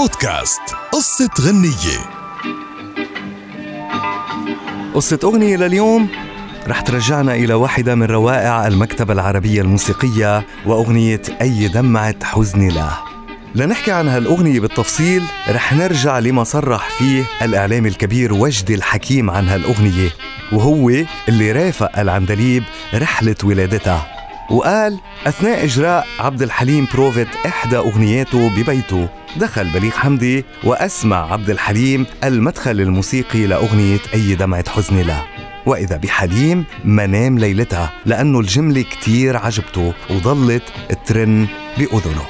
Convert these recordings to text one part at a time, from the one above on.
بودكاست قصة غنية. قصة أغنية لليوم رح ترجعنا إلى واحدة من روائع المكتبة العربية الموسيقية وأغنية أي دمعة حزن له لنحكي عن هالأغنية بالتفصيل رح نرجع لما صرح فيه الإعلامي الكبير وجدي الحكيم عن هالأغنية وهو اللي رافق العندليب رحلة ولادتها. وقال أثناء إجراء عبد الحليم بروفيت إحدى أغنياته ببيته دخل بليغ حمدي وأسمع عبد الحليم المدخل الموسيقي لأغنية أي دمعة حزن له. وإذا بحليم ما نام ليلتها لأنه الجملة كتير عجبته وظلت ترن بأذنه.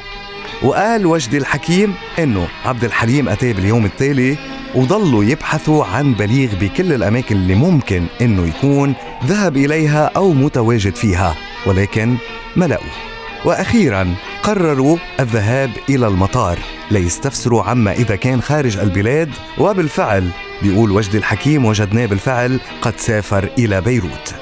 وقال وجدي الحكيم إنه عبد الحليم أتاه باليوم التالي وضلوا يبحثوا عن بليغ بكل الأماكن اللي ممكن إنه يكون ذهب إليها أو متواجد فيها. ولكن ما لقوا وأخيرا قرروا الذهاب إلى المطار ليستفسروا عما إذا كان خارج البلاد وبالفعل بيقول وجدي الحكيم وجدناه بالفعل قد سافر إلى بيروت.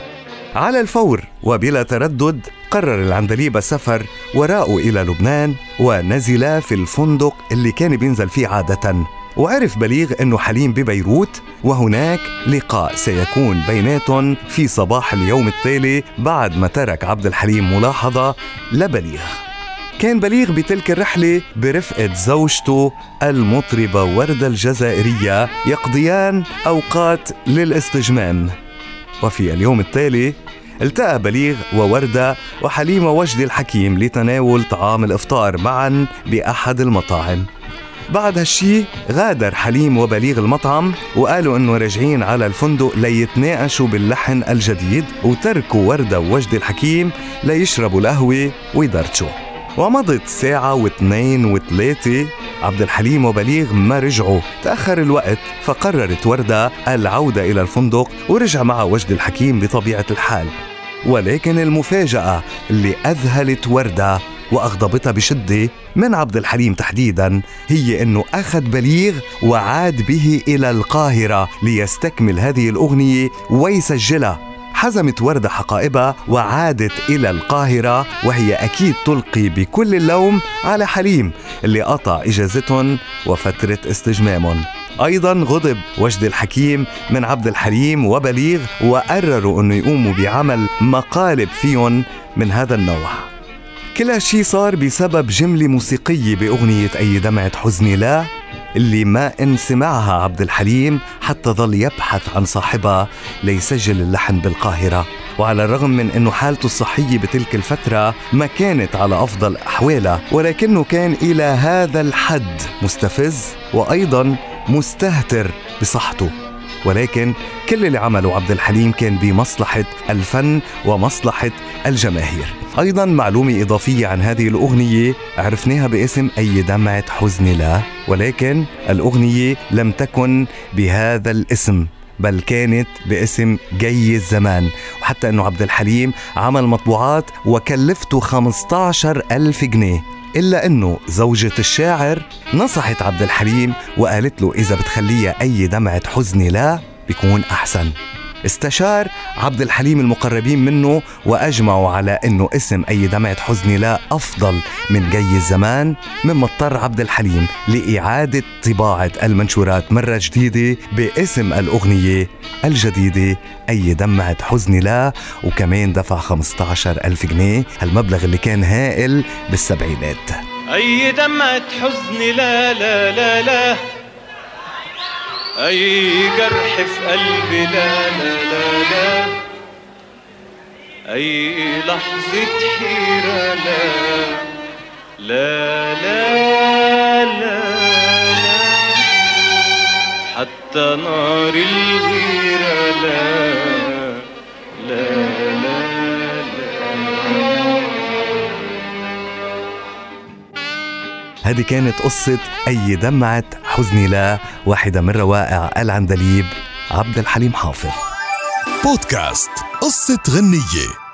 على الفور وبلا تردد قرر العندليب السفر وراءه إلى لبنان ونزل في الفندق اللي كان بينزل فيه عادة وعرف بليغ أنه حليم ببيروت وهناك لقاء سيكون بيناتهم في صباح اليوم التالي بعد ما ترك عبد الحليم ملاحظة لبليغ. كان بليغ بتلك الرحلة برفقة زوجته المطربة وردة الجزائرية يقضيان أوقات للاستجمام. وفي اليوم التالي التقى بليغ ووردة وحليم وجدي الحكيم لتناول طعام الإفطار معا بأحد المطاعم. بعد هالشي غادر حليم وبليغ المطعم وقالوا إنه راجعين على الفندق ليتناقشوا باللحن الجديد وتركوا وردة ووجدي الحكيم ليشربوا القهوة ويدردشوا. ومضت ساعة واثنين وثلاثة عبد الحليم وبليغ ما رجعوا. تأخر الوقت فقررت وردة العودة إلى الفندق ورجع مع وجد الحكيم بطبيعة الحال. ولكن المفاجأة اللي أذهلت وردة وأغضبتها بشدة من عبد الحليم تحديدا هي أنه أخذ بليغ وعاد به إلى القاهرة ليستكمل هذه الأغنية ويسجلها. حزمت وردة حقائبها وعادت إلى القاهرة وهي أكيد تلقي بكل اللوم على حليم اللي قطع إجازتهم وفترة استجمامهم. أيضا غضب وجد الحكيم من عبد الحليم وبليغ وقرروا أنه يقوموا بعمل مقالب فيهم من هذا النوع. كل هالشي صار بسبب جملة موسيقية بأغنية أي دمعة حزني لا اللي ما إن سمعها عبد الحليم حتى ظل يبحث عن صاحبها ليسجل اللحن بالقاهرة. وعلى الرغم من أنه حالته الصحية بتلك الفترة ما كانت على أفضل أحوالها ولكنه كان إلى هذا الحد مستفز وأيضا مستهتر بصحته. ولكن كل اللي عمله عبد الحليم كان بمصلحة الفن ومصلحة الجماهير. أيضا معلومة إضافية عن هذه الأغنية عرفناها باسم أي دمعة حزن لا ولكن الأغنية لم تكن بهذا الاسم بل كانت باسم جي الزمان. وحتى أنه عبد الحليم عمل مطبوعات وكلفته 15 ألف جنيه. إلا أنه زوجة الشاعر نصحت عبد الحليم وقالت له إذا بتخليها أي دمعة حزن لا بيكون أحسن. استشار عبد الحليم المقربين منه وأجمعوا على إنه اسم أي دمعة حزن لا أفضل من جي الزمان مما اضطر عبد الحليم لإعادة طباعة المنشورات مرة جديدة باسم الأغنية الجديدة أي دمعة حزن لا وكمان دفع 15 ألف جنيه هالمبلغ اللي كان هائل بالسبعينات. أي دمعة حزن لا لا لا لا. أي جرح في قلبي لا لا لا لا. أي لحظة حيرة لا لا لا لا, لا. حتى نار الغيرة هذه كانت قصة أي دمعة حزني لا واحدة من روائع العندليب عبد الحليم حافظ. بودكاست قصة غنية.